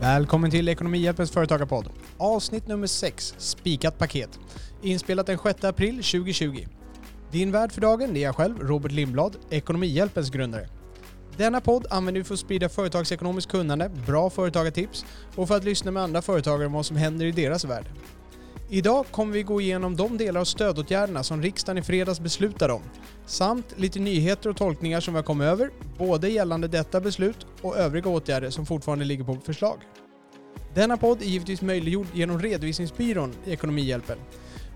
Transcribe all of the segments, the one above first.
Välkommen till Ekonomihjälpens företagarpodd. Avsnitt nummer 6, Spikat paket. Inspelat den 6 april 2020. Din värd för dagen är jag själv, Robert Lindblad, Ekonomihjälpens grundare. Denna podd använder vi för att sprida företagsekonomiskt kunnande, bra företagartips och för att lyssna med andra företagare om vad som händer i deras värld. Idag kommer vi gå igenom de delar av stödåtgärderna som riksdagen i fredags beslutade om, samt lite nyheter och tolkningar som vi har kommit över, både gällande detta beslut och övriga åtgärder som fortfarande ligger på förslag. Denna podd är givetvis möjliggjord genom redovisningsbyrån i Ekonomihjälpen.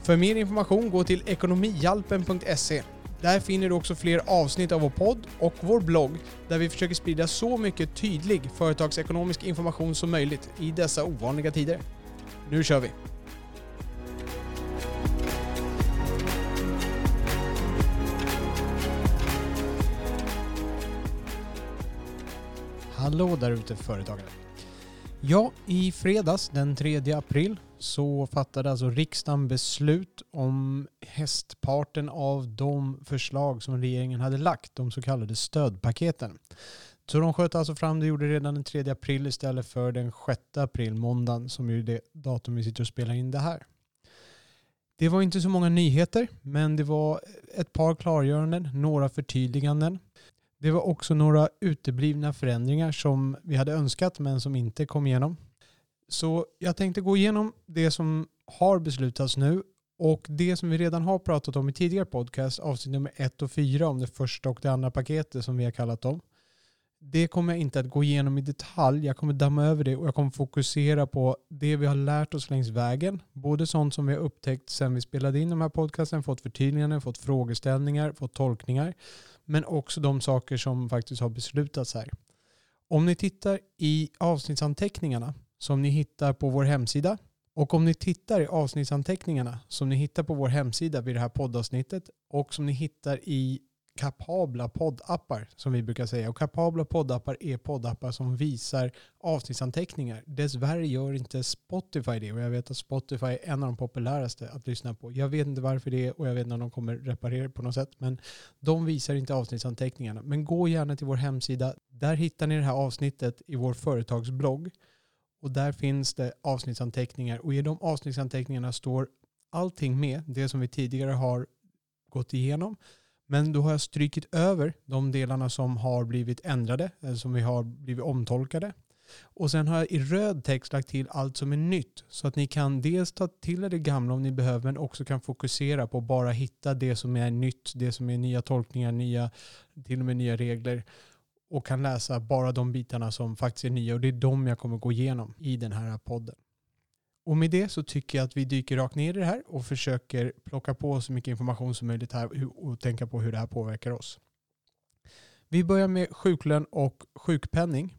För mer information gå till ekonomihjälpen.se. Där finner du också fler avsnitt av vår podd och vår blogg där vi försöker sprida så mycket tydlig företagsekonomisk information som möjligt i dessa ovanliga tider. Nu kör vi! Hallå där ute företagare. Ja, i fredags den 3 april så fattade alltså riksdagen beslut om hästparten av de förslag som regeringen hade lagt, de så kallade stödpaketen. Så de sköt alltså fram det gjorde redan den 3 april istället för den 6 april, måndagen, som är det datum vi sitter och spelar in det här. Det var inte så många nyheter, men det var ett par klargöranden, några förtydliganden. Det var också några uteblivna förändringar som vi hade önskat men som inte kom igenom. Så jag tänkte gå igenom det som har beslutats nu och det som vi redan har pratat om i tidigare podcast, avsnitt nummer 1 och 4 om det första och det andra paketet som vi har kallat dem. Det kommer jag inte att gå igenom i detalj. Jag kommer damma över det och jag kommer fokusera på det vi har lärt oss längs vägen. Både sånt som vi har upptäckt sedan vi spelade in de här podcasten, fått förtydliganden, fått frågeställningar, fått tolkningar men också de saker som faktiskt har beslutats här. Om ni tittar i avsnittsanteckningarna som ni hittar på vår hemsida och om ni tittar i avsnittsanteckningarna som ni hittar på vår hemsida vid det här poddavsnittet och som ni hittar i kapabla poddappar som vi brukar säga. Och kapabla poddappar är poddappar som visar avsnittsanteckningar. Dessvärre gör inte Spotify det och jag vet att Spotify är en av de populäraste att lyssna på. Jag vet inte varför det är och jag vet inte om de kommer reparera på något sätt men de visar inte avsnittsanteckningarna. Men gå gärna till vår hemsida. Där hittar ni det här avsnittet i vår företagsblogg och där finns det avsnittsanteckningar och i de avsnittsanteckningarna står allting med, det som vi tidigare har gått igenom men då har jag strykit över de delarna som har blivit ändrade, eh, som vi har blivit omtolkade. Och sen har jag i röd text lagt till allt som är nytt. Så att ni kan dels ta till er det gamla om ni behöver, men också kan fokusera på att bara hitta det som är nytt, det som är nya tolkningar, nya, till och med nya regler. Och kan läsa bara de bitarna som faktiskt är nya. Och det är de jag kommer gå igenom i den här podden. Och med det så tycker jag att vi dyker rakt ner i det här och försöker plocka på så mycket information som möjligt här och tänka på hur det här påverkar oss. Vi börjar med sjuklön och sjukpenning.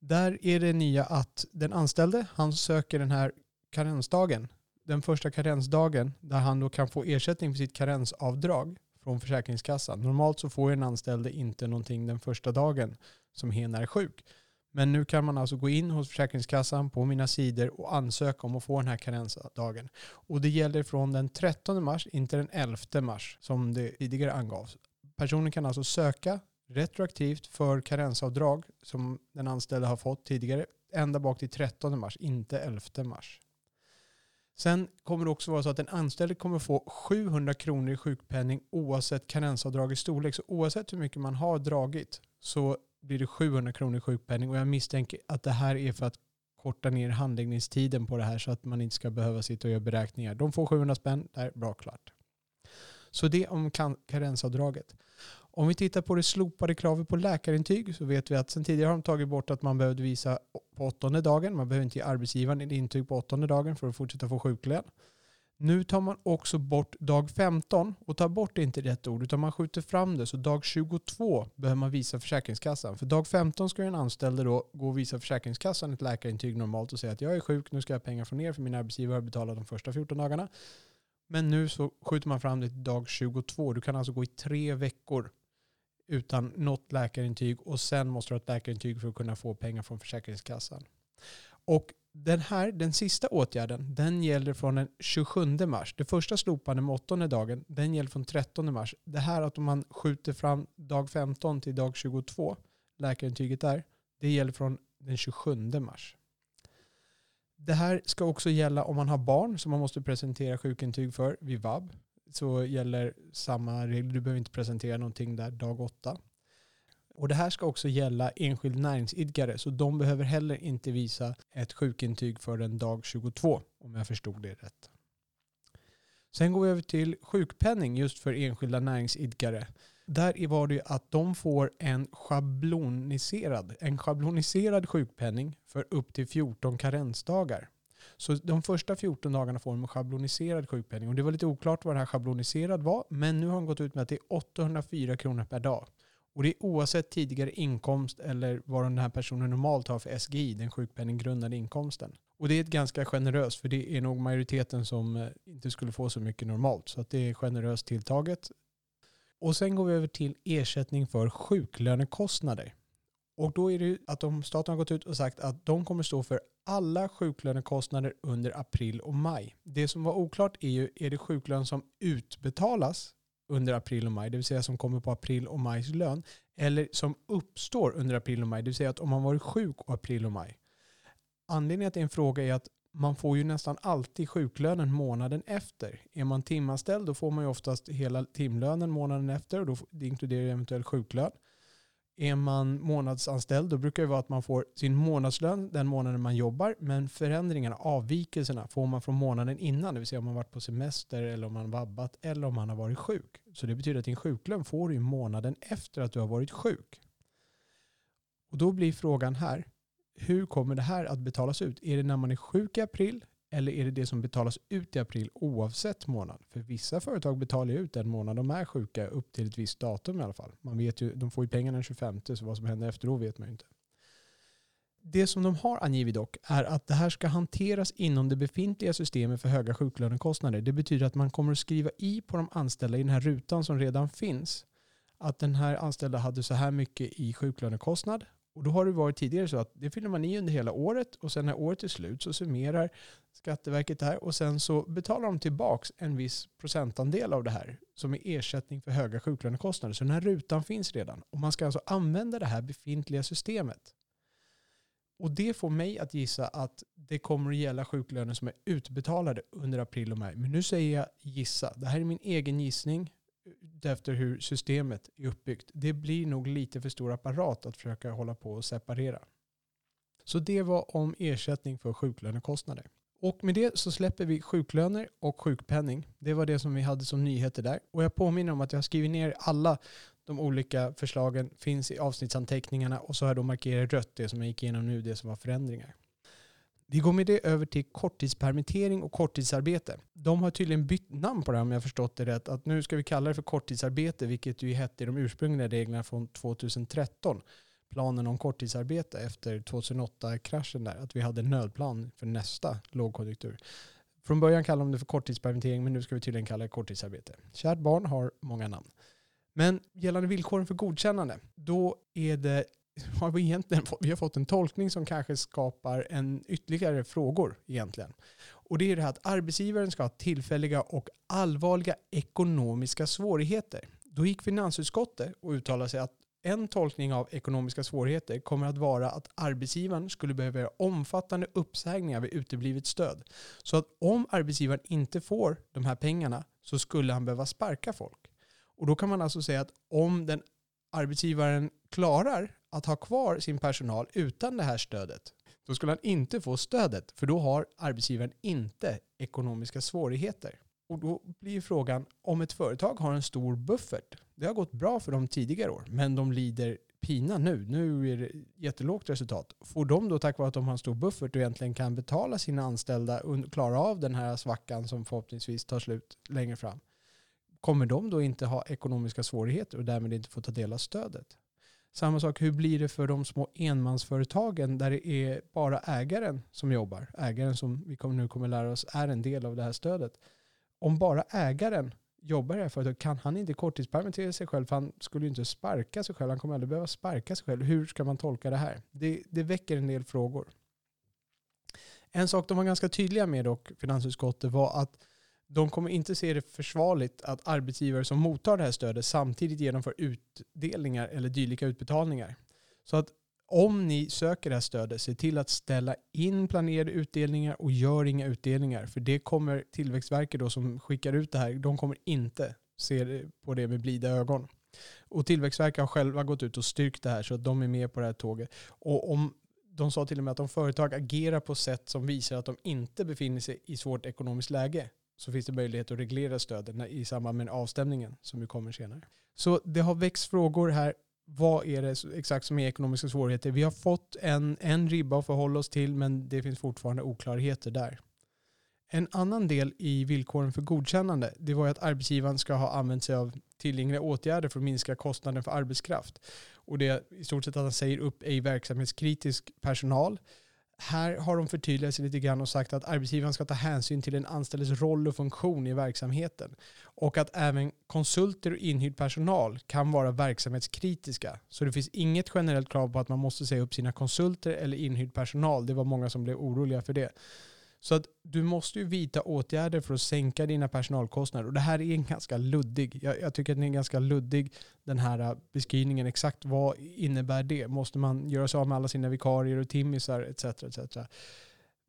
Där är det nya att den anställde, han söker den här karensdagen, den första karensdagen där han då kan få ersättning för sitt karensavdrag från Försäkringskassan. Normalt så får en anställde inte någonting den första dagen som hen är sjuk. Men nu kan man alltså gå in hos Försäkringskassan på mina sidor och ansöka om att få den här karensdagen. Och det gäller från den 13 mars, inte den 11 mars som det tidigare angavs. Personen kan alltså söka retroaktivt för karensavdrag som den anställde har fått tidigare ända bak till 13 mars, inte 11 mars. Sen kommer det också vara så att den anställde kommer få 700 kronor i sjukpenning oavsett karensavdragets storlek. Så oavsett hur mycket man har dragit så blir det 700 kronor i sjukpenning och jag misstänker att det här är för att korta ner handläggningstiden på det här så att man inte ska behöva sitta och göra beräkningar. De får 700 spänn, där, bra klart. Så det om karensavdraget. Om vi tittar på det slopade kravet på läkarintyg så vet vi att sen tidigare har de tagit bort att man behövde visa på åttonde dagen. Man behöver inte ge arbetsgivaren ett intyg på åttonde dagen för att fortsätta få sjuklön. Nu tar man också bort dag 15 och tar bort inte rätt ord utan man skjuter fram det. Så dag 22 behöver man visa Försäkringskassan. För dag 15 ska den anställde då gå och visa Försäkringskassan ett läkarintyg normalt och säga att jag är sjuk, nu ska jag ha pengar från er för min arbetsgivare har betalat de första 14 dagarna. Men nu så skjuter man fram det till dag 22. Du kan alltså gå i tre veckor utan något läkarintyg och sen måste du ha ett läkarintyg för att kunna få pengar från Försäkringskassan. Och den här, den sista åtgärden, den gäller från den 27 mars. Det första slopande med åttonde dagen, den gäller från 13 mars. Det här att om man skjuter fram dag 15 till dag 22, läkarintyget där, det gäller från den 27 mars. Det här ska också gälla om man har barn som man måste presentera sjukintyg för vid vab. Så gäller samma regler. Du behöver inte presentera någonting där dag 8. Och det här ska också gälla enskild näringsidkare. Så de behöver heller inte visa ett sjukintyg förrän dag 22. Om jag förstod det rätt. Sen går vi över till sjukpenning just för enskilda näringsidkare. Där var det att de får en schabloniserad, en schabloniserad sjukpenning för upp till 14 karensdagar. Så de första 14 dagarna får de en schabloniserad sjukpenning. Och det var lite oklart vad det här schabloniserad var, men nu har de gått ut med att det är 804 kronor per dag. Och det är oavsett tidigare inkomst eller vad den här personen normalt har för SGI, den sjukpenninggrundande inkomsten. Och det är ett ganska generöst, för det är nog majoriteten som eh, inte skulle få så mycket normalt. Så att det är generöst tilltaget. Och sen går vi över till ersättning för sjuklönekostnader. Och då är det att de, staten har gått ut och sagt att de kommer stå för alla sjuklönekostnader under april och maj. Det som var oklart är ju, är det sjuklön som utbetalas under april och maj, det vill säga som kommer på april och majs lön, eller som uppstår under april och maj, det vill säga att om man varit sjuk april och maj. Anledningen till en fråga är att man får ju nästan alltid sjuklönen månaden efter. Är man timanställd då får man ju oftast hela timlönen månaden efter och då, det inkluderar eventuell sjuklön. Är man månadsanställd då brukar det vara att man får sin månadslön den månaden man jobbar men förändringarna, avvikelserna får man från månaden innan. Det vill säga om man varit på semester eller om man vabbat eller om man har varit sjuk. Så det betyder att din sjuklön får du månaden efter att du har varit sjuk. Och då blir frågan här, hur kommer det här att betalas ut? Är det när man är sjuk i april eller är det det som betalas ut i april oavsett månad? För vissa företag betalar ju ut den månad de är sjuka upp till ett visst datum i alla fall. Man vet ju, de får ju pengarna den 25 så vad som händer efter då vet man ju inte. Det som de har angivit dock är att det här ska hanteras inom det befintliga systemet för höga sjuklönekostnader. Det betyder att man kommer att skriva i på de anställda i den här rutan som redan finns att den här anställda hade så här mycket i sjuklönekostnad och då har det varit tidigare så att det fyller man i under hela året och sen när året är slut så summerar Skatteverket det här och sen så betalar de tillbaks en viss procentandel av det här som är ersättning för höga sjuklönekostnader. Så den här rutan finns redan och man ska alltså använda det här befintliga systemet. Och det får mig att gissa att det kommer att gälla sjuklöner som är utbetalade under april och maj. Men nu säger jag gissa. Det här är min egen gissning efter hur systemet är uppbyggt. Det blir nog lite för stor apparat att försöka hålla på och separera. Så det var om ersättning för sjuklönekostnader. Och med det så släpper vi sjuklöner och sjukpenning. Det var det som vi hade som nyheter där. Och jag påminner om att jag har skrivit ner alla de olika förslagen, finns i avsnittsanteckningarna och så har jag då markerat rött det som jag gick igenom nu, det som var förändringar. Vi går med det över till korttidspermittering och korttidsarbete. De har tydligen bytt namn på det här om jag förstått det rätt. Att nu ska vi kalla det för korttidsarbete, vilket ju hette i de ursprungliga reglerna från 2013. Planen om korttidsarbete efter 2008-kraschen där. Att vi hade en nödplan för nästa lågkonjunktur. Från början kallade de det för korttidspermittering men nu ska vi tydligen kalla det korttidsarbete. Kärt barn har många namn. Men gällande villkoren för godkännande, då är det har vi egentligen vi har fått en tolkning som kanske skapar en ytterligare frågor egentligen. Och det är det här att arbetsgivaren ska ha tillfälliga och allvarliga ekonomiska svårigheter. Då gick finansutskottet och uttalade sig att en tolkning av ekonomiska svårigheter kommer att vara att arbetsgivaren skulle behöva göra omfattande uppsägningar vid uteblivet stöd. Så att om arbetsgivaren inte får de här pengarna så skulle han behöva sparka folk. Och då kan man alltså säga att om den arbetsgivaren klarar att ha kvar sin personal utan det här stödet, då skulle han inte få stödet. För då har arbetsgivaren inte ekonomiska svårigheter. Och då blir frågan, om ett företag har en stor buffert, det har gått bra för dem tidigare år, men de lider pina nu, nu är det jättelågt resultat. Får de då tack vare att de har en stor buffert och egentligen kan betala sina anställda och klara av den här svackan som förhoppningsvis tar slut längre fram, kommer de då inte ha ekonomiska svårigheter och därmed inte få ta del av stödet? Samma sak, hur blir det för de små enmansföretagen där det är bara ägaren som jobbar? Ägaren som vi nu kommer lära oss är en del av det här stödet. Om bara ägaren jobbar i det här företaget kan han inte korttidspermittera sig själv för han skulle ju inte sparka sig själv. Han kommer aldrig behöva sparka sig själv. Hur ska man tolka det här? Det, det väcker en del frågor. En sak de var ganska tydliga med dock, finansutskottet, var att de kommer inte se det försvarligt att arbetsgivare som mottar det här stödet samtidigt genomför utdelningar eller dylika utbetalningar. Så att om ni söker det här stödet, se till att ställa in planerade utdelningar och gör inga utdelningar. För det kommer Tillväxtverket då som skickar ut det här, de kommer inte se på det med blida ögon. Och Tillväxtverket har själva gått ut och styrkt det här så att de är med på det här tåget. Och om de sa till och med att om företag agerar på sätt som visar att de inte befinner sig i svårt ekonomiskt läge så finns det möjlighet att reglera stöden i samband med avstämningen som ju kommer senare. Så det har växt frågor här. Vad är det exakt som är ekonomiska svårigheter? Vi har fått en, en ribba att förhålla oss till men det finns fortfarande oklarheter där. En annan del i villkoren för godkännande det var att arbetsgivaren ska ha använt sig av tillgängliga åtgärder för att minska kostnaden för arbetskraft. Och det är i stort sett att han säger upp ej verksamhetskritisk personal. Här har de förtydligat sig lite grann och sagt att arbetsgivaren ska ta hänsyn till den anställdes roll och funktion i verksamheten. Och att även konsulter och inhyrd personal kan vara verksamhetskritiska. Så det finns inget generellt krav på att man måste säga upp sina konsulter eller inhyrd personal. Det var många som blev oroliga för det. Så att du måste ju vidta åtgärder för att sänka dina personalkostnader. Och det här är en ganska luddig, jag, jag tycker att den är ganska luddig den här äh, beskrivningen. Exakt vad innebär det? Måste man göra sig av med alla sina vikarier och timmisar etc. etc.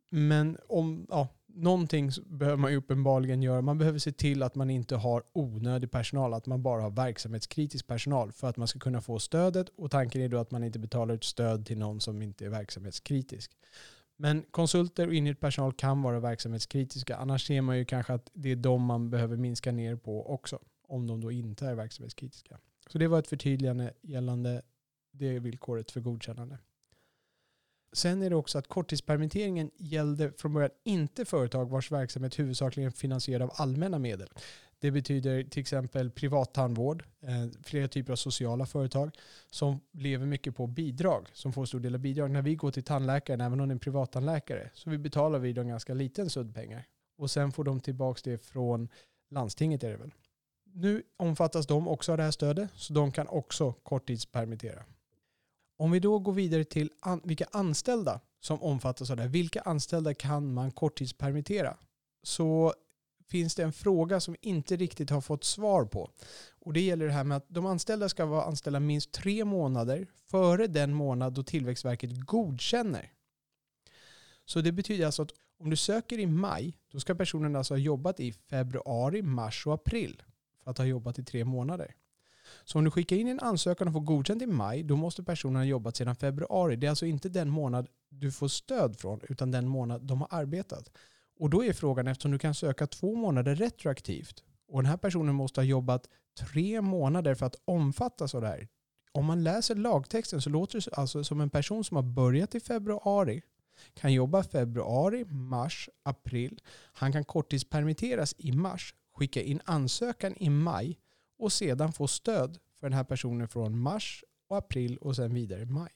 Men om, ja, någonting behöver man ju uppenbarligen göra. Man behöver se till att man inte har onödig personal, att man bara har verksamhetskritisk personal för att man ska kunna få stödet. Och tanken är då att man inte betalar ut stöd till någon som inte är verksamhetskritisk. Men konsulter och inhyrd personal kan vara verksamhetskritiska. Annars ser man ju kanske att det är de man behöver minska ner på också. Om de då inte är verksamhetskritiska. Så det var ett förtydligande gällande det villkoret för godkännande. Sen är det också att korttidspermitteringen gällde från början inte företag vars verksamhet huvudsakligen finansierad av allmänna medel. Det betyder till exempel privattandvård, eh, flera typer av sociala företag som lever mycket på bidrag, som får stor del av bidrag. När vi går till tandläkaren, även om det är en privattandläkare, så vi betalar vi dem ganska liten sudd pengar. Och sen får de tillbaka det från landstinget är det väl. Nu omfattas de också av det här stödet, så de kan också korttidspermittera. Om vi då går vidare till an vilka anställda som omfattas av det här, vilka anställda kan man korttidspermittera? Så finns det en fråga som vi inte riktigt har fått svar på. Och det gäller det här med att de anställda ska vara anställda minst tre månader före den månad då Tillväxtverket godkänner. Så det betyder alltså att om du söker i maj, då ska personen alltså ha jobbat i februari, mars och april för att ha jobbat i tre månader. Så om du skickar in en ansökan och får godkänt i maj, då måste personen ha jobbat sedan februari. Det är alltså inte den månad du får stöd från, utan den månad de har arbetat. Och då är frågan, eftersom du kan söka två månader retroaktivt och den här personen måste ha jobbat tre månader för att omfattas av det här. Om man läser lagtexten så låter det alltså som en person som har börjat i februari kan jobba februari, mars, april. Han kan korttidspermitteras i mars, skicka in ansökan i maj och sedan få stöd för den här personen från mars och april och sen vidare maj.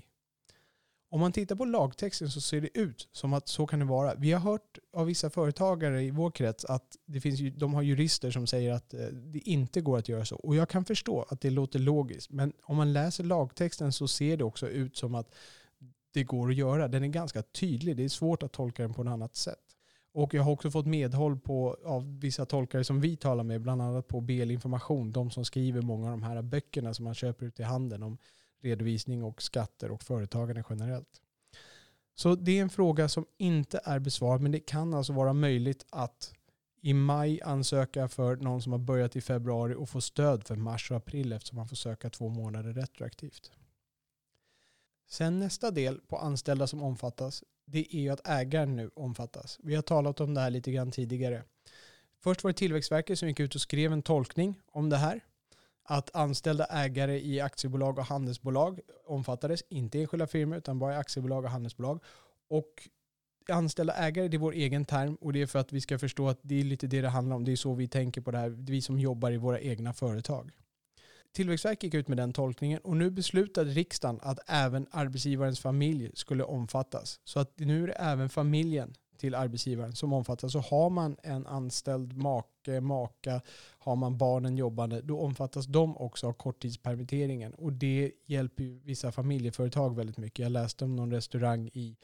Om man tittar på lagtexten så ser det ut som att så kan det vara. Vi har hört av vissa företagare i vår krets att det finns, de har jurister som säger att eh, det inte går att göra så. Och jag kan förstå att det låter logiskt. Men om man läser lagtexten så ser det också ut som att det går att göra. Den är ganska tydlig. Det är svårt att tolka den på något annat sätt. Och jag har också fått medhåll på, av vissa tolkare som vi talar med, bland annat på BL Information, de som skriver många av de här böckerna som man köper ut i handeln om redovisning och skatter och företagande generellt. Så det är en fråga som inte är besvarad, men det kan alltså vara möjligt att i maj ansöka för någon som har börjat i februari och få stöd för mars och april eftersom man får söka två månader retroaktivt. Sen nästa del på anställda som omfattas, det är ju att ägaren nu omfattas. Vi har talat om det här lite grann tidigare. Först var det Tillväxtverket som gick ut och skrev en tolkning om det här att anställda ägare i aktiebolag och handelsbolag omfattades, inte enskilda firmor utan bara aktiebolag och handelsbolag. Och anställda ägare, det är vår egen term och det är för att vi ska förstå att det är lite det det handlar om. Det är så vi tänker på det här, vi som jobbar i våra egna företag. Tillväxtverket gick ut med den tolkningen och nu beslutade riksdagen att även arbetsgivarens familj skulle omfattas. Så att nu är det även familjen till arbetsgivaren som omfattas. Så har man en anställd make, maka, har man barnen jobbande, då omfattas de också av korttidspermitteringen. Och det hjälper ju vissa familjeföretag väldigt mycket. Jag läste om någon restaurang i,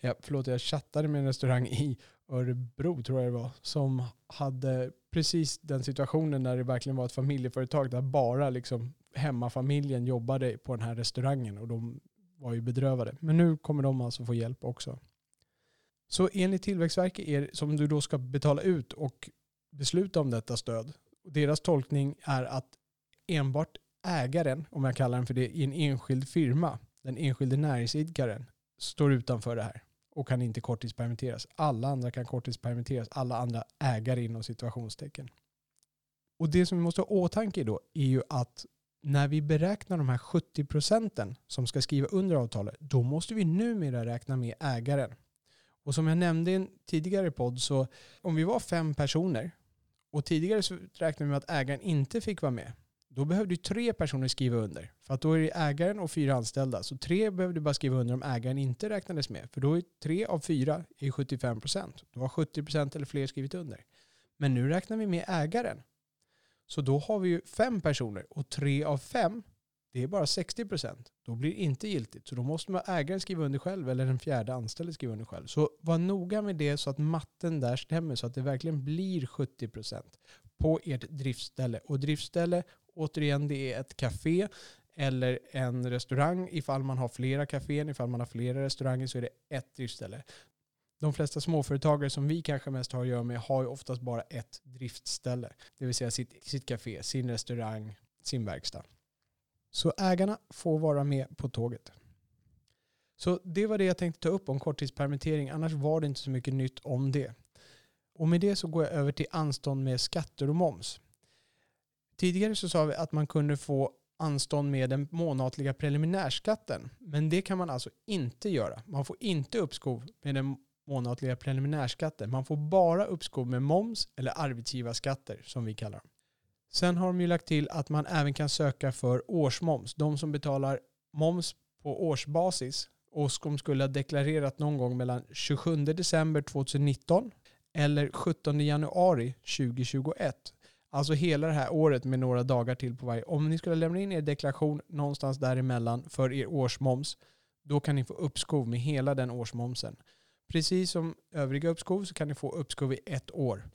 ja, förlåt jag chattade med en restaurang i Örebro tror jag det var, som hade precis den situationen när det verkligen var ett familjeföretag där bara liksom hemmafamiljen jobbade på den här restaurangen och de var ju bedrövade. Men nu kommer de alltså få hjälp också. Så enligt Tillväxtverket är som du då ska betala ut och besluta om detta stöd. Deras tolkning är att enbart ägaren, om jag kallar den för det, i en enskild firma, den enskilde näringsidkaren, står utanför det här och kan inte korttidspermitteras. Alla andra kan korttidspermitteras, alla andra ägare inom situationstecken. Och det som vi måste ha åtanke då är ju att när vi beräknar de här 70 procenten som ska skriva under avtalet, då måste vi numera räkna med ägaren. Och som jag nämnde i en tidigare podd, så om vi var fem personer och tidigare så räknade vi med att ägaren inte fick vara med, då behövde ju tre personer skriva under. För att då är det ägaren och fyra anställda. Så tre behövde bara skriva under om ägaren inte räknades med. För då är tre av fyra är 75 procent. Då har 70 procent eller fler skrivit under. Men nu räknar vi med ägaren. Så då har vi ju fem personer och tre av fem, det är bara 60 procent. Då blir det inte giltigt. Så då måste man ägaren skriva under själv eller den fjärde anställde skriva under själv. Så var noga med det så att matten där stämmer så att det verkligen blir 70 procent på ert driftställe. Och driftställe, återigen, det är ett café eller en restaurang. Ifall man har flera kaféer, ifall man har flera restauranger så är det ett driftställe. De flesta småföretagare som vi kanske mest har att göra med har ju oftast bara ett driftställe. Det vill säga sitt, sitt café, sin restaurang, sin verkstad. Så ägarna får vara med på tåget. Så det var det jag tänkte ta upp om korttidspermittering. Annars var det inte så mycket nytt om det. Och med det så går jag över till anstånd med skatter och moms. Tidigare så sa vi att man kunde få anstånd med den månatliga preliminärskatten. Men det kan man alltså inte göra. Man får inte uppskov med den månatliga preliminärskatten. Man får bara uppskov med moms eller arbetsgivarskatter som vi kallar dem. Sen har de ju lagt till att man även kan söka för årsmoms. De som betalar moms på årsbasis och som skulle ha deklarerat någon gång mellan 27 december 2019 eller 17 januari 2021. Alltså hela det här året med några dagar till på varje. Om ni skulle lämna in er deklaration någonstans däremellan för er årsmoms, då kan ni få uppskov med hela den årsmomsen. Precis som övriga uppskov så kan ni få uppskov i ett år.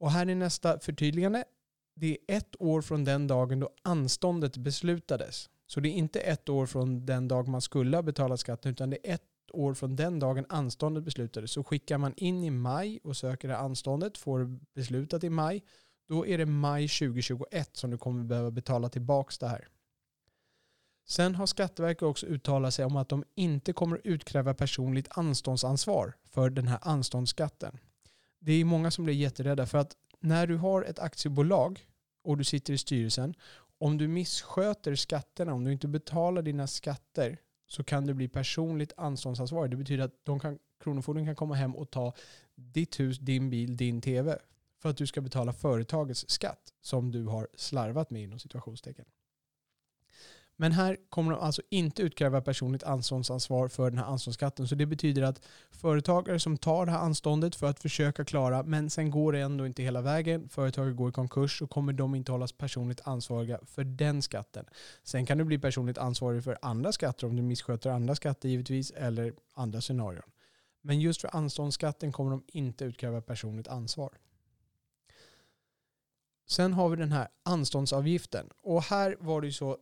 Och här är nästa förtydligande. Det är ett år från den dagen då anståndet beslutades. Så det är inte ett år från den dag man skulle ha betalat skatten utan det är ett år från den dagen anståndet beslutades. Så skickar man in i maj och söker det anståndet, får beslutat i maj, då är det maj 2021 som du kommer behöva betala tillbaka det här. Sen har Skatteverket också uttalat sig om att de inte kommer utkräva personligt anståndsansvar för den här anståndsskatten. Det är många som blir jätterädda för att när du har ett aktiebolag och du sitter i styrelsen, om du missköter skatterna, om du inte betalar dina skatter så kan du bli personligt anståndsansvarig. Det betyder att de kan, Kronofogden kan komma hem och ta ditt hus, din bil, din tv för att du ska betala företagets skatt som du har slarvat med inom situationstecken. Men här kommer de alltså inte utkräva personligt anståndsansvar för den här anståndsskatten. Så det betyder att företagare som tar det här anståndet för att försöka klara, men sen går det ändå inte hela vägen, företaget går i konkurs, så kommer de inte hållas personligt ansvariga för den skatten. Sen kan du bli personligt ansvarig för andra skatter om du missköter andra skatter givetvis, eller andra scenarion. Men just för anståndsskatten kommer de inte utkräva personligt ansvar. Sen har vi den här anståndsavgiften. Och här var det ju så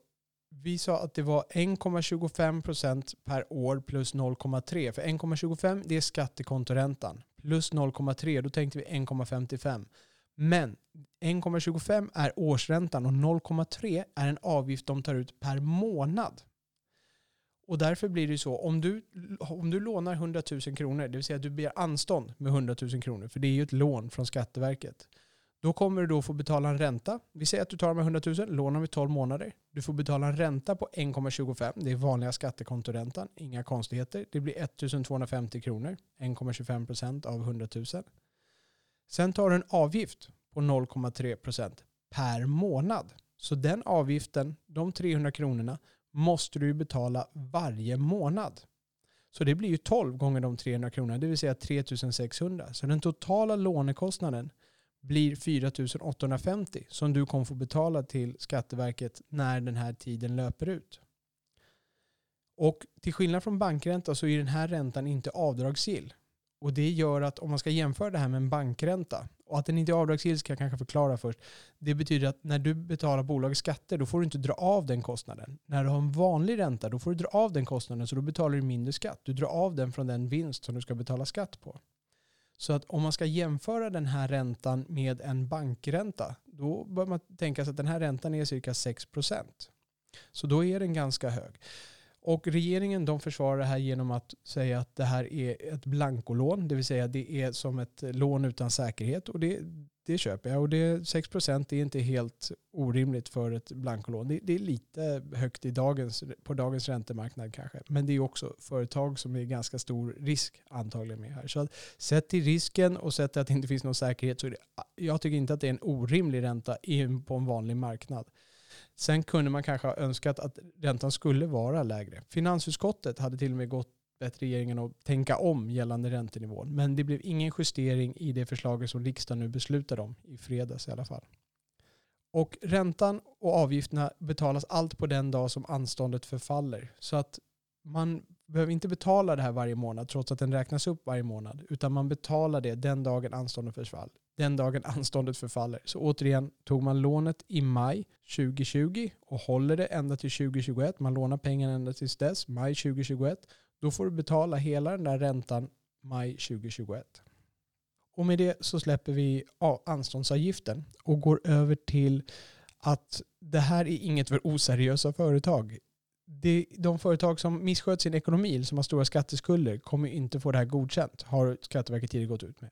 vi sa att det var 1,25 procent per år plus 0,3. För 1,25 det är skattekontoräntan. Plus 0,3 då tänkte vi 1,55. Men 1,25 är årsräntan och 0,3 är en avgift de tar ut per månad. Och därför blir det så, om du, om du lånar 100 000 kronor, det vill säga att du begär anstånd med 100 000 kronor, för det är ju ett lån från Skatteverket. Då kommer du då få betala en ränta. Vi säger att du tar de här 100 000, lånar vi 12 månader. Du får betala en ränta på 1,25. Det är vanliga skattekontoräntan. Inga konstigheter. Det blir 1 250 kronor. 1,25 procent av 100 000. Sen tar du en avgift på 0,3 procent per månad. Så den avgiften, de 300 kronorna, måste du betala varje månad. Så det blir ju 12 gånger de 300 kronorna, det vill säga 3 600. Så den totala lånekostnaden blir 4 850 som du kommer få betala till Skatteverket när den här tiden löper ut. Och till skillnad från bankränta så är den här räntan inte avdragsgill. Och det gör att om man ska jämföra det här med en bankränta. Och att den inte är avdragsgill ska jag kanske förklara först. Det betyder att när du betalar bolagets skatter då får du inte dra av den kostnaden. När du har en vanlig ränta då får du dra av den kostnaden så då betalar du mindre skatt. Du drar av den från den vinst som du ska betala skatt på. Så att om man ska jämföra den här räntan med en bankränta då bör man tänka sig att den här räntan är cirka 6%. Så då är den ganska hög. Och regeringen de försvarar det här genom att säga att det här är ett blankolån, det vill säga det är som ett lån utan säkerhet. Och det, det köper jag. Och det, 6 procent är inte helt orimligt för ett blankolån. Det, det, är lite högt i dagens, på dagens räntemarknad kanske. Men det är också företag som är ganska stor risk antagligen med här. Så att, sett till risken och sett till att det inte finns någon säkerhet så är det, jag tycker inte att det är en orimlig ränta på en vanlig marknad. Sen kunde man kanske ha önskat att räntan skulle vara lägre. Finansutskottet hade till och med gått bett regeringen att tänka om gällande räntenivån. Men det blev ingen justering i det förslaget som riksdagen nu beslutade om i fredags i alla fall. Och räntan och avgifterna betalas allt på den dag som anståndet förfaller. Så att man behöver inte betala det här varje månad trots att den räknas upp varje månad. Utan man betalar det den dagen anståndet förfaller den dagen anståndet förfaller. Så återigen, tog man lånet i maj 2020 och håller det ända till 2021, man lånar pengarna ända tills dess, maj 2021, då får du betala hela den där räntan maj 2021. Och med det så släpper vi anståndsavgiften och går över till att det här är inget för oseriösa företag. de företag som missköter sin ekonomi, som har stora skatteskulder, kommer inte få det här godkänt, har Skatteverket tidigare gått ut med.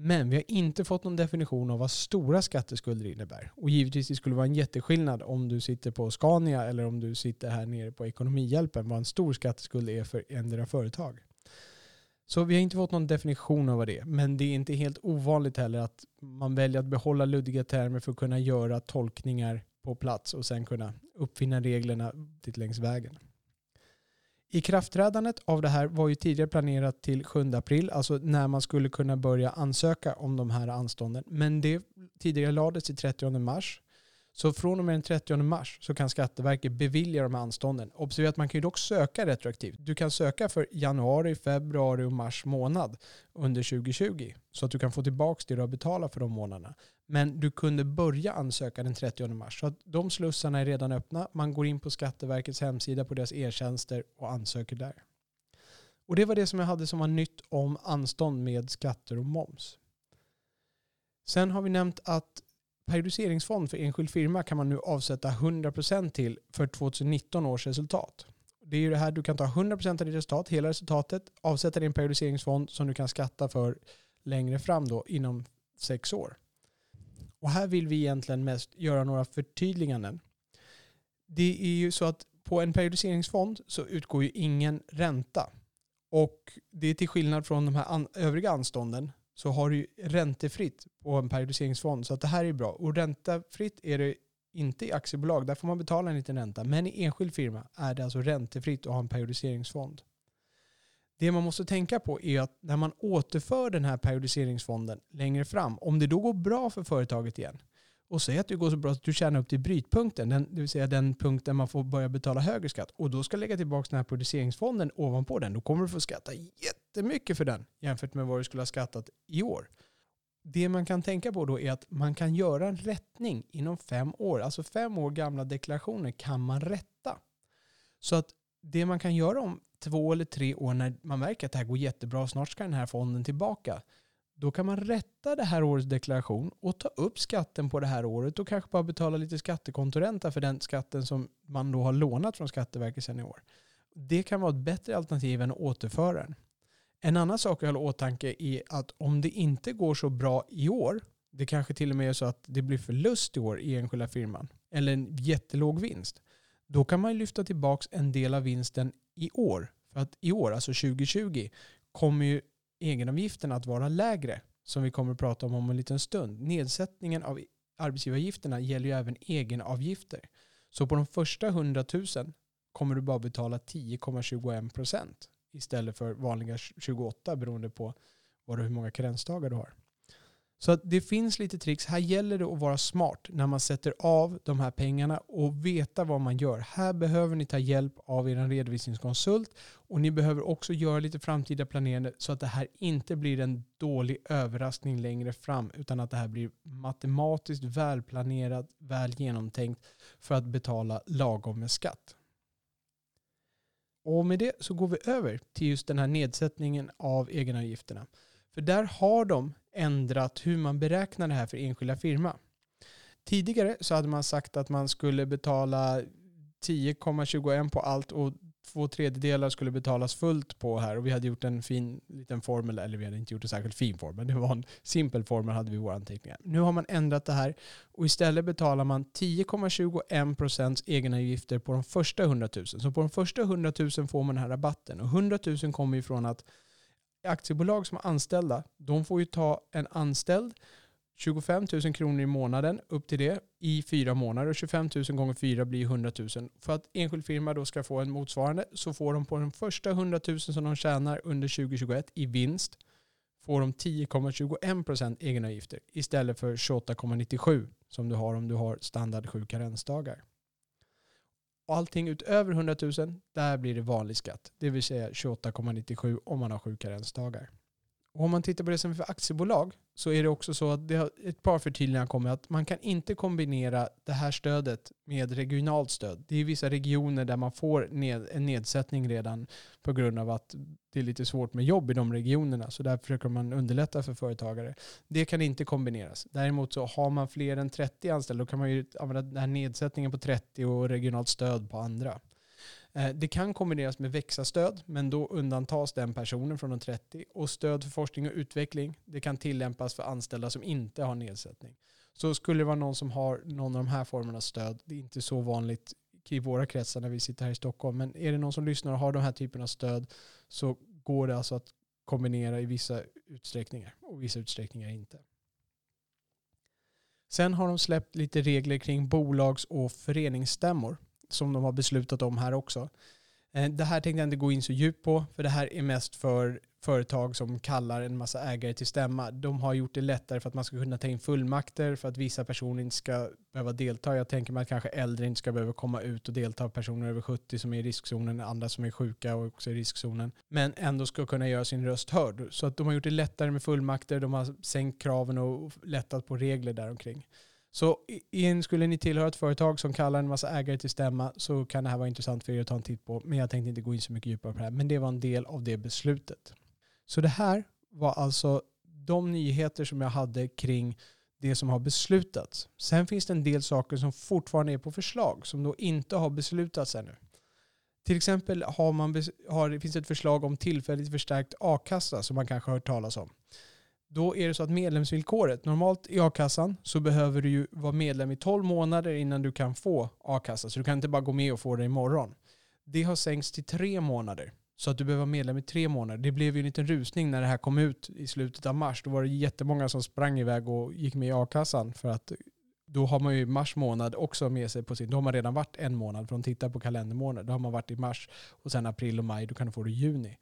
Men vi har inte fått någon definition av vad stora skatteskulder innebär. Och givetvis det skulle vara en jätteskillnad om du sitter på Scania eller om du sitter här nere på Ekonomihjälpen vad en stor skatteskuld är för endera företag. Så vi har inte fått någon definition av vad det är. Men det är inte helt ovanligt heller att man väljer att behålla luddiga termer för att kunna göra tolkningar på plats och sen kunna uppfinna reglerna längs vägen. Ikraftträdandet av det här var ju tidigare planerat till 7 april, alltså när man skulle kunna börja ansöka om de här anstånden. Men det tidigare lades till 30 mars. Så från och med den 30 mars så kan Skatteverket bevilja de här anstånden. Observera att man kan ju dock söka retroaktivt. Du kan söka för januari, februari och mars månad under 2020. Så att du kan få tillbaka det du har betalat för de månaderna. Men du kunde börja ansöka den 30 mars. Så att de slussarna är redan öppna. Man går in på Skatteverkets hemsida på deras e-tjänster och ansöker där. Och det var det som jag hade som var nytt om anstånd med skatter och moms. Sen har vi nämnt att periodiseringsfond för enskild firma kan man nu avsätta 100% till för 2019 års resultat. Det är ju det här, du kan ta 100% av ditt resultat, hela resultatet, avsätta din periodiseringsfond som du kan skatta för längre fram då inom sex år. Och här vill vi egentligen mest göra några förtydliganden. Det är ju så att på en periodiseringsfond så utgår ju ingen ränta. Och det är till skillnad från de här övriga anstånden så har du räntefritt på en periodiseringsfond. Så att det här är bra. Och räntefritt är det inte i aktiebolag. Där får man betala en liten ränta. Men i enskild firma är det alltså räntefritt att ha en periodiseringsfond. Det man måste tänka på är att när man återför den här periodiseringsfonden längre fram, om det då går bra för företaget igen, och säg att det går så bra att du tjänar upp till brytpunkten, den, det vill säga den punkt där man får börja betala högre skatt, och då ska lägga tillbaka den här produceringsfonden ovanpå den, då kommer du få skatta jättemycket för den jämfört med vad du skulle ha skattat i år. Det man kan tänka på då är att man kan göra en rättning inom fem år. Alltså fem år gamla deklarationer kan man rätta. Så att det man kan göra om två eller tre år när man märker att det här går jättebra, snart ska den här fonden tillbaka. Då kan man rätta det här årets deklaration och ta upp skatten på det här året och kanske bara betala lite skattekontoränta för den skatten som man då har lånat från Skatteverket sedan i år. Det kan vara ett bättre alternativ än att återföra den. En annan sak att hålla i åtanke är att om det inte går så bra i år, det kanske till och med är så att det blir förlust i år i enskilda firman, eller en jättelåg vinst, då kan man lyfta tillbaka en del av vinsten i år. För att i år, alltså 2020, kommer ju egenavgifterna att vara lägre, som vi kommer att prata om om en liten stund. Nedsättningen av arbetsgivaravgifterna gäller ju även egenavgifter. Så på de första 100 000 kommer du bara betala 10,21 procent istället för vanliga 28 beroende på vad du, hur många karensdagar du har. Så att det finns lite tricks. Här gäller det att vara smart när man sätter av de här pengarna och veta vad man gör. Här behöver ni ta hjälp av er redovisningskonsult och ni behöver också göra lite framtida planerande så att det här inte blir en dålig överraskning längre fram utan att det här blir matematiskt välplanerat, väl genomtänkt för att betala lagom med skatt. Och med det så går vi över till just den här nedsättningen av egenavgifterna. För där har de ändrat hur man beräknar det här för enskilda firma. Tidigare så hade man sagt att man skulle betala 10,21 på allt och två tredjedelar skulle betalas fullt på här. Och vi hade gjort en fin liten formel, eller vi hade inte gjort en särskilt fin formel, det var en simpel formel hade vi i våra anteckningar. Nu har man ändrat det här och istället betalar man 10,21 procents egenavgifter på de första 100 000. Så på de första 100 000 får man den här rabatten. Och 100 000 kommer ju från att aktiebolag som har anställda, de får ju ta en anställd 25 000 kronor i månaden upp till det i fyra månader. Och 25 000 gånger fyra blir 100 000. För att enskild firma då ska få en motsvarande så får de på den första 100 000 som de tjänar under 2021 i vinst får de 10,21% egenavgifter istället för 28,97 som du har om du har standard sju karensdagar. Och allting utöver 100 000, där blir det vanlig skatt. Det vill säga 28,97 om man har sju karensdagar. Och om man tittar på det som är för aktiebolag så är det också så att det har ett par förtydliganden kommit att man kan inte kombinera det här stödet med regionalt stöd. Det är vissa regioner där man får ned, en nedsättning redan på grund av att det är lite svårt med jobb i de regionerna. Så där försöker man underlätta för företagare. Det kan inte kombineras. Däremot så har man fler än 30 anställda då kan man ju använda den här nedsättningen på 30 och regionalt stöd på andra. Eh, det kan kombineras med växa-stöd, men då undantas den personen från de 30. Och stöd för forskning och utveckling, det kan tillämpas för anställda som inte har nedsättning. Så skulle det vara någon som har någon av de här formerna av stöd, det är inte så vanligt i våra kretsar när vi sitter här i Stockholm, men är det någon som lyssnar och har de här typerna av stöd så går det alltså att kombinera i vissa utsträckningar och vissa utsträckningar inte. Sen har de släppt lite regler kring bolags och föreningsstämmor som de har beslutat om här också. Eh, det här tänkte jag inte gå in så djupt på, för det här är mest för företag som kallar en massa ägare till stämma. De har gjort det lättare för att man ska kunna ta in fullmakter för att vissa personer inte ska behöva delta. Jag tänker mig att kanske äldre inte ska behöva komma ut och delta. Personer över 70 som är i riskzonen, andra som är sjuka och också i riskzonen. Men ändå ska kunna göra sin röst hörd. Så att de har gjort det lättare med fullmakter. De har sänkt kraven och lättat på regler däromkring. Så in, skulle ni tillhöra ett företag som kallar en massa ägare till stämma så kan det här vara intressant för er att ta en titt på. Men jag tänkte inte gå in så mycket djupare på det här. Men det var en del av det beslutet. Så det här var alltså de nyheter som jag hade kring det som har beslutats. Sen finns det en del saker som fortfarande är på förslag som då inte har beslutats ännu. Till exempel har man, har, finns det ett förslag om tillfälligt förstärkt a-kassa som man kanske har hört talas om. Då är det så att medlemsvillkoret, normalt i a-kassan så behöver du ju vara medlem i 12 månader innan du kan få a-kassa. Så du kan inte bara gå med och få det imorgon. Det har sänkts till tre månader. Så att du behöver vara medlem i tre månader. Det blev ju en liten rusning när det här kom ut i slutet av mars. Då var det jättemånga som sprang iväg och gick med i a-kassan. För att då har man ju mars månad också med sig på sin... Då har man redan varit en månad. För de tittar på kalendermånader. Då har man varit i mars och sen april och maj. Då kan du få det i juni.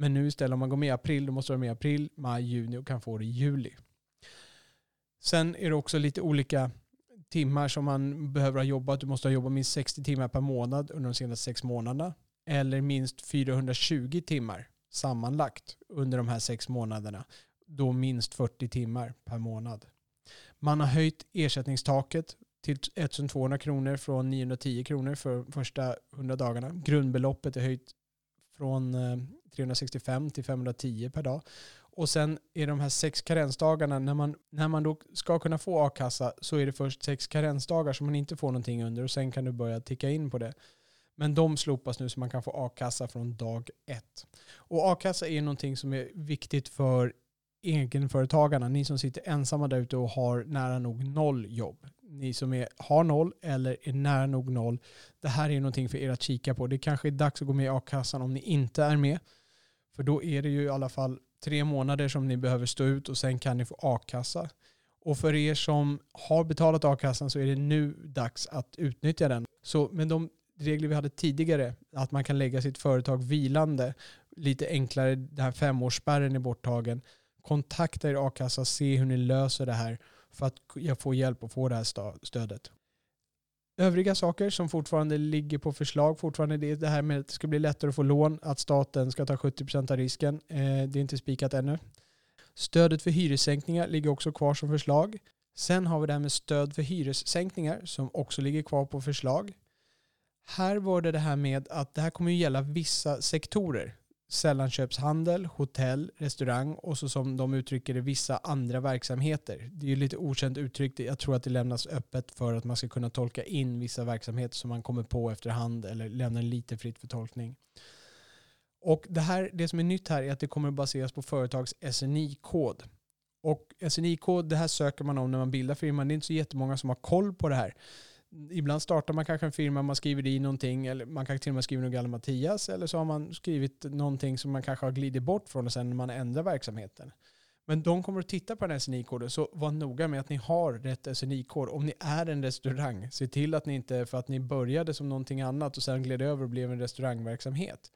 Men nu istället om man går med i april, då måste du vara med i april, maj, juni och kan få det i juli. Sen är det också lite olika timmar som man behöver ha jobbat. Du måste ha jobbat minst 60 timmar per månad under de senaste sex månaderna. Eller minst 420 timmar sammanlagt under de här sex månaderna. Då minst 40 timmar per månad. Man har höjt ersättningstaket till 1200 kronor från 910 kronor för första 100 dagarna. Grundbeloppet är höjt från eh, 365 till 510 per dag. Och sen är de här sex karensdagarna, när man, när man då ska kunna få a-kassa så är det först sex karensdagar som man inte får någonting under och sen kan du börja ticka in på det. Men de slopas nu så man kan få a-kassa från dag ett. Och a-kassa är någonting som är viktigt för egenföretagarna, ni som sitter ensamma där ute och har nära nog noll jobb ni som är, har noll eller är nära nog noll. Det här är någonting för er att kika på. Det kanske är dags att gå med i a-kassan om ni inte är med. För då är det ju i alla fall tre månader som ni behöver stå ut och sen kan ni få a-kassa. Och för er som har betalat a-kassan så är det nu dags att utnyttja den. Så med de regler vi hade tidigare, att man kan lägga sitt företag vilande, lite enklare, den här femårsspärren är borttagen, Kontakta er a-kassa, se hur ni löser det här för att få hjälp att få det här stödet. Övriga saker som fortfarande ligger på förslag, fortfarande det, det här med att det ska bli lättare att få lån, att staten ska ta 70% av risken. Eh, det är inte spikat ännu. Stödet för hyressänkningar ligger också kvar som förslag. Sen har vi det här med stöd för hyressänkningar som också ligger kvar på förslag. Här var det det här med att det här kommer att gälla vissa sektorer. Sällanköpshandel, hotell, restaurang och så som de uttrycker det vissa andra verksamheter. Det är ju lite okänt uttryckt. Jag tror att det lämnas öppet för att man ska kunna tolka in vissa verksamheter som man kommer på efterhand eller lämnar lite fritt för tolkning. Och det, här, det som är nytt här är att det kommer att baseras på företags SNI-kod. Och SNI-kod, det här söker man om när man bildar firman. Det är inte så jättemånga som har koll på det här. Ibland startar man kanske en firma, man skriver i någonting, eller man kanske till och med skriver något Galle Mattias, eller så har man skrivit någonting som man kanske har glidit bort från och sen när man ändrar verksamheten. Men de kommer att titta på den här SNI-koden, så var noga med att ni har rätt SNI-kod. Om ni är en restaurang, se till att ni inte, för att ni började som någonting annat och sen gled över och blev en restaurangverksamhet.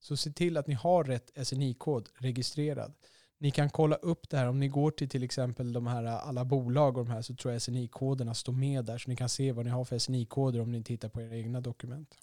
Så se till att ni har rätt SNI-kod registrerad. Ni kan kolla upp det här om ni går till till exempel de här alla bolag och de här så tror jag SNI-koderna står med där så ni kan se vad ni har för SNI-koder om ni tittar på era egna dokument.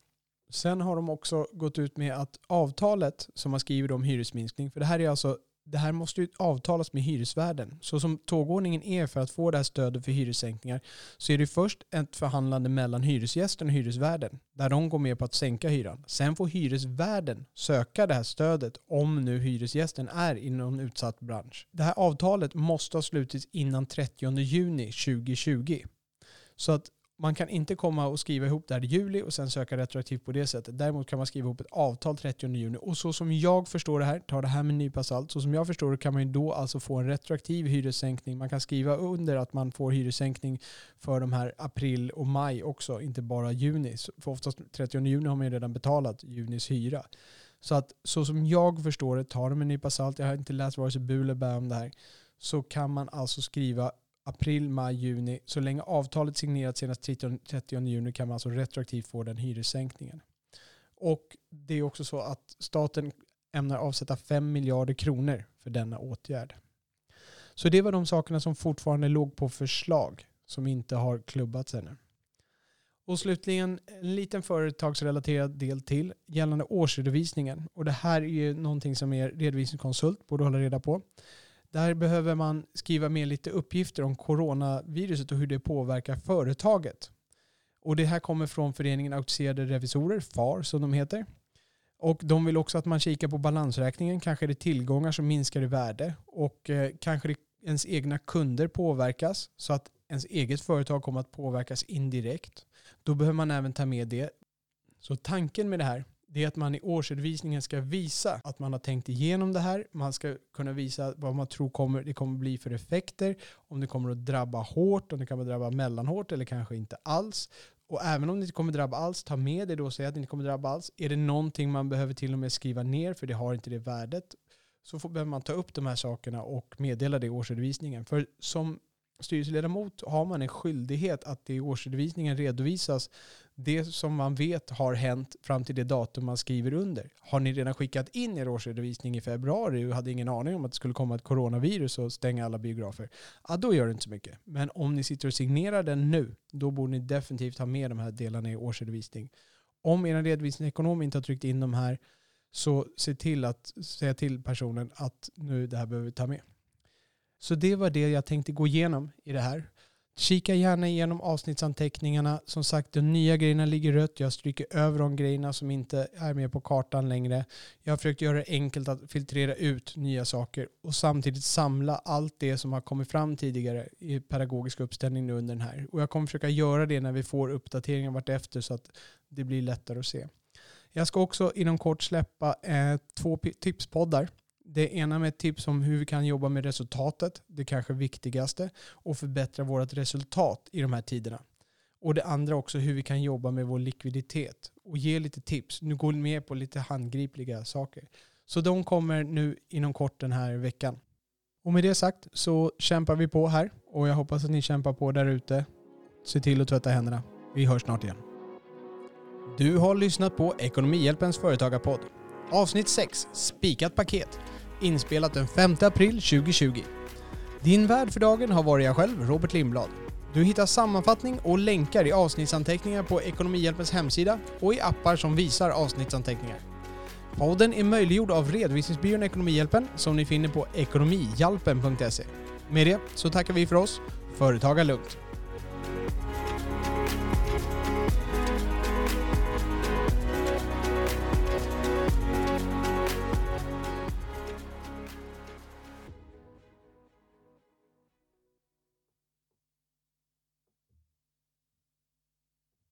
Sen har de också gått ut med att avtalet som man skriver om hyresminskning, för det här är alltså det här måste ju avtalas med hyresvärden. Så som tågordningen är för att få det här stödet för hyressänkningar så är det först ett förhandlande mellan hyresgästen och hyresvärden där de går med på att sänka hyran. Sen får hyresvärden söka det här stödet om nu hyresgästen är i någon utsatt bransch. Det här avtalet måste ha slutits innan 30 juni 2020. Så att man kan inte komma och skriva ihop det här i juli och sen söka retroaktivt på det sättet. Däremot kan man skriva ihop ett avtal 30 juni. Och så som jag förstår det här, ta det här med en nypa salt, så som jag förstår det kan man ju då alltså få en retroaktiv hyressänkning. Man kan skriva under att man får hyressänkning för de här april och maj också, inte bara juni. För oftast 30 juni har man ju redan betalat junis hyra. Så att så som jag förstår det, ta det med en nypa salt, jag har inte läst vare sig bu eller bä om det här, så kan man alltså skriva april, maj, juni. Så länge avtalet signerats senast 30, 30 juni kan man alltså retroaktivt få den hyressänkningen. Och det är också så att staten ämnar avsätta 5 miljarder kronor för denna åtgärd. Så det var de sakerna som fortfarande låg på förslag som inte har klubbats ännu. Och slutligen en liten företagsrelaterad del till gällande årsredovisningen. Och det här är ju någonting som er redovisningskonsult borde hålla reda på. Där behöver man skriva med lite uppgifter om coronaviruset och hur det påverkar företaget. Och det här kommer från föreningen Auktoriserade Revisorer, FAR som de heter. Och de vill också att man kikar på balansräkningen. Kanske är det tillgångar som minskar i värde och eh, kanske det ens egna kunder påverkas så att ens eget företag kommer att påverkas indirekt. Då behöver man även ta med det. Så tanken med det här det är att man i årsredovisningen ska visa att man har tänkt igenom det här. Man ska kunna visa vad man tror kommer, det kommer bli för effekter. Om det kommer att drabba hårt, om det kommer att drabba mellanhårt eller kanske inte alls. Och även om det inte kommer att drabba alls, ta med det då och säg att det inte kommer att drabba alls. Är det någonting man behöver till och med skriva ner för det har inte det värdet så får, behöver man ta upp de här sakerna och meddela det i årsredovisningen. För som styrelseledamot har man en skyldighet att i årsredovisningen redovisas det som man vet har hänt fram till det datum man skriver under. Har ni redan skickat in er årsredovisning i februari och hade ingen aning om att det skulle komma ett coronavirus och stänga alla biografer, ja då gör det inte så mycket. Men om ni sitter och signerar den nu, då borde ni definitivt ha med de här delarna i årsredovisning. Om er redovisningsekonom inte har tryckt in de här, så se till att säga till personen att nu det här behöver vi ta med. Så det var det jag tänkte gå igenom i det här. Kika gärna igenom avsnittsanteckningarna. Som sagt, de nya grejerna ligger rött. Jag stryker över de grejerna som inte är med på kartan längre. Jag har försökt göra det enkelt att filtrera ut nya saker och samtidigt samla allt det som har kommit fram tidigare i pedagogisk uppställning nu under den här. Och jag kommer försöka göra det när vi får uppdateringar vartefter så att det blir lättare att se. Jag ska också inom kort släppa eh, två tipspoddar det ena med ett tips om hur vi kan jobba med resultatet, det kanske viktigaste, och förbättra vårt resultat i de här tiderna. Och det andra också hur vi kan jobba med vår likviditet och ge lite tips. Nu går vi med på lite handgripliga saker. Så de kommer nu inom kort den här veckan. Och med det sagt så kämpar vi på här och jag hoppas att ni kämpar på där ute. Se till att tvätta händerna. Vi hörs snart igen. Du har lyssnat på Ekonomihjälpens företagarpodd. Avsnitt 6, Spikat paket. inspelat den 5 april 2020. Din värd för dagen har varit jag själv, Robert Lindblad. Du hittar sammanfattning och länkar i avsnittsanteckningar på Ekonomihjälpens hemsida och i appar som visar avsnittsanteckningar. Podden är möjliggjord av redovisningsbyrån Ekonomihjälpen som ni finner på ekonomihjälpen.se. Med det så tackar vi för oss. Företaga lugnt!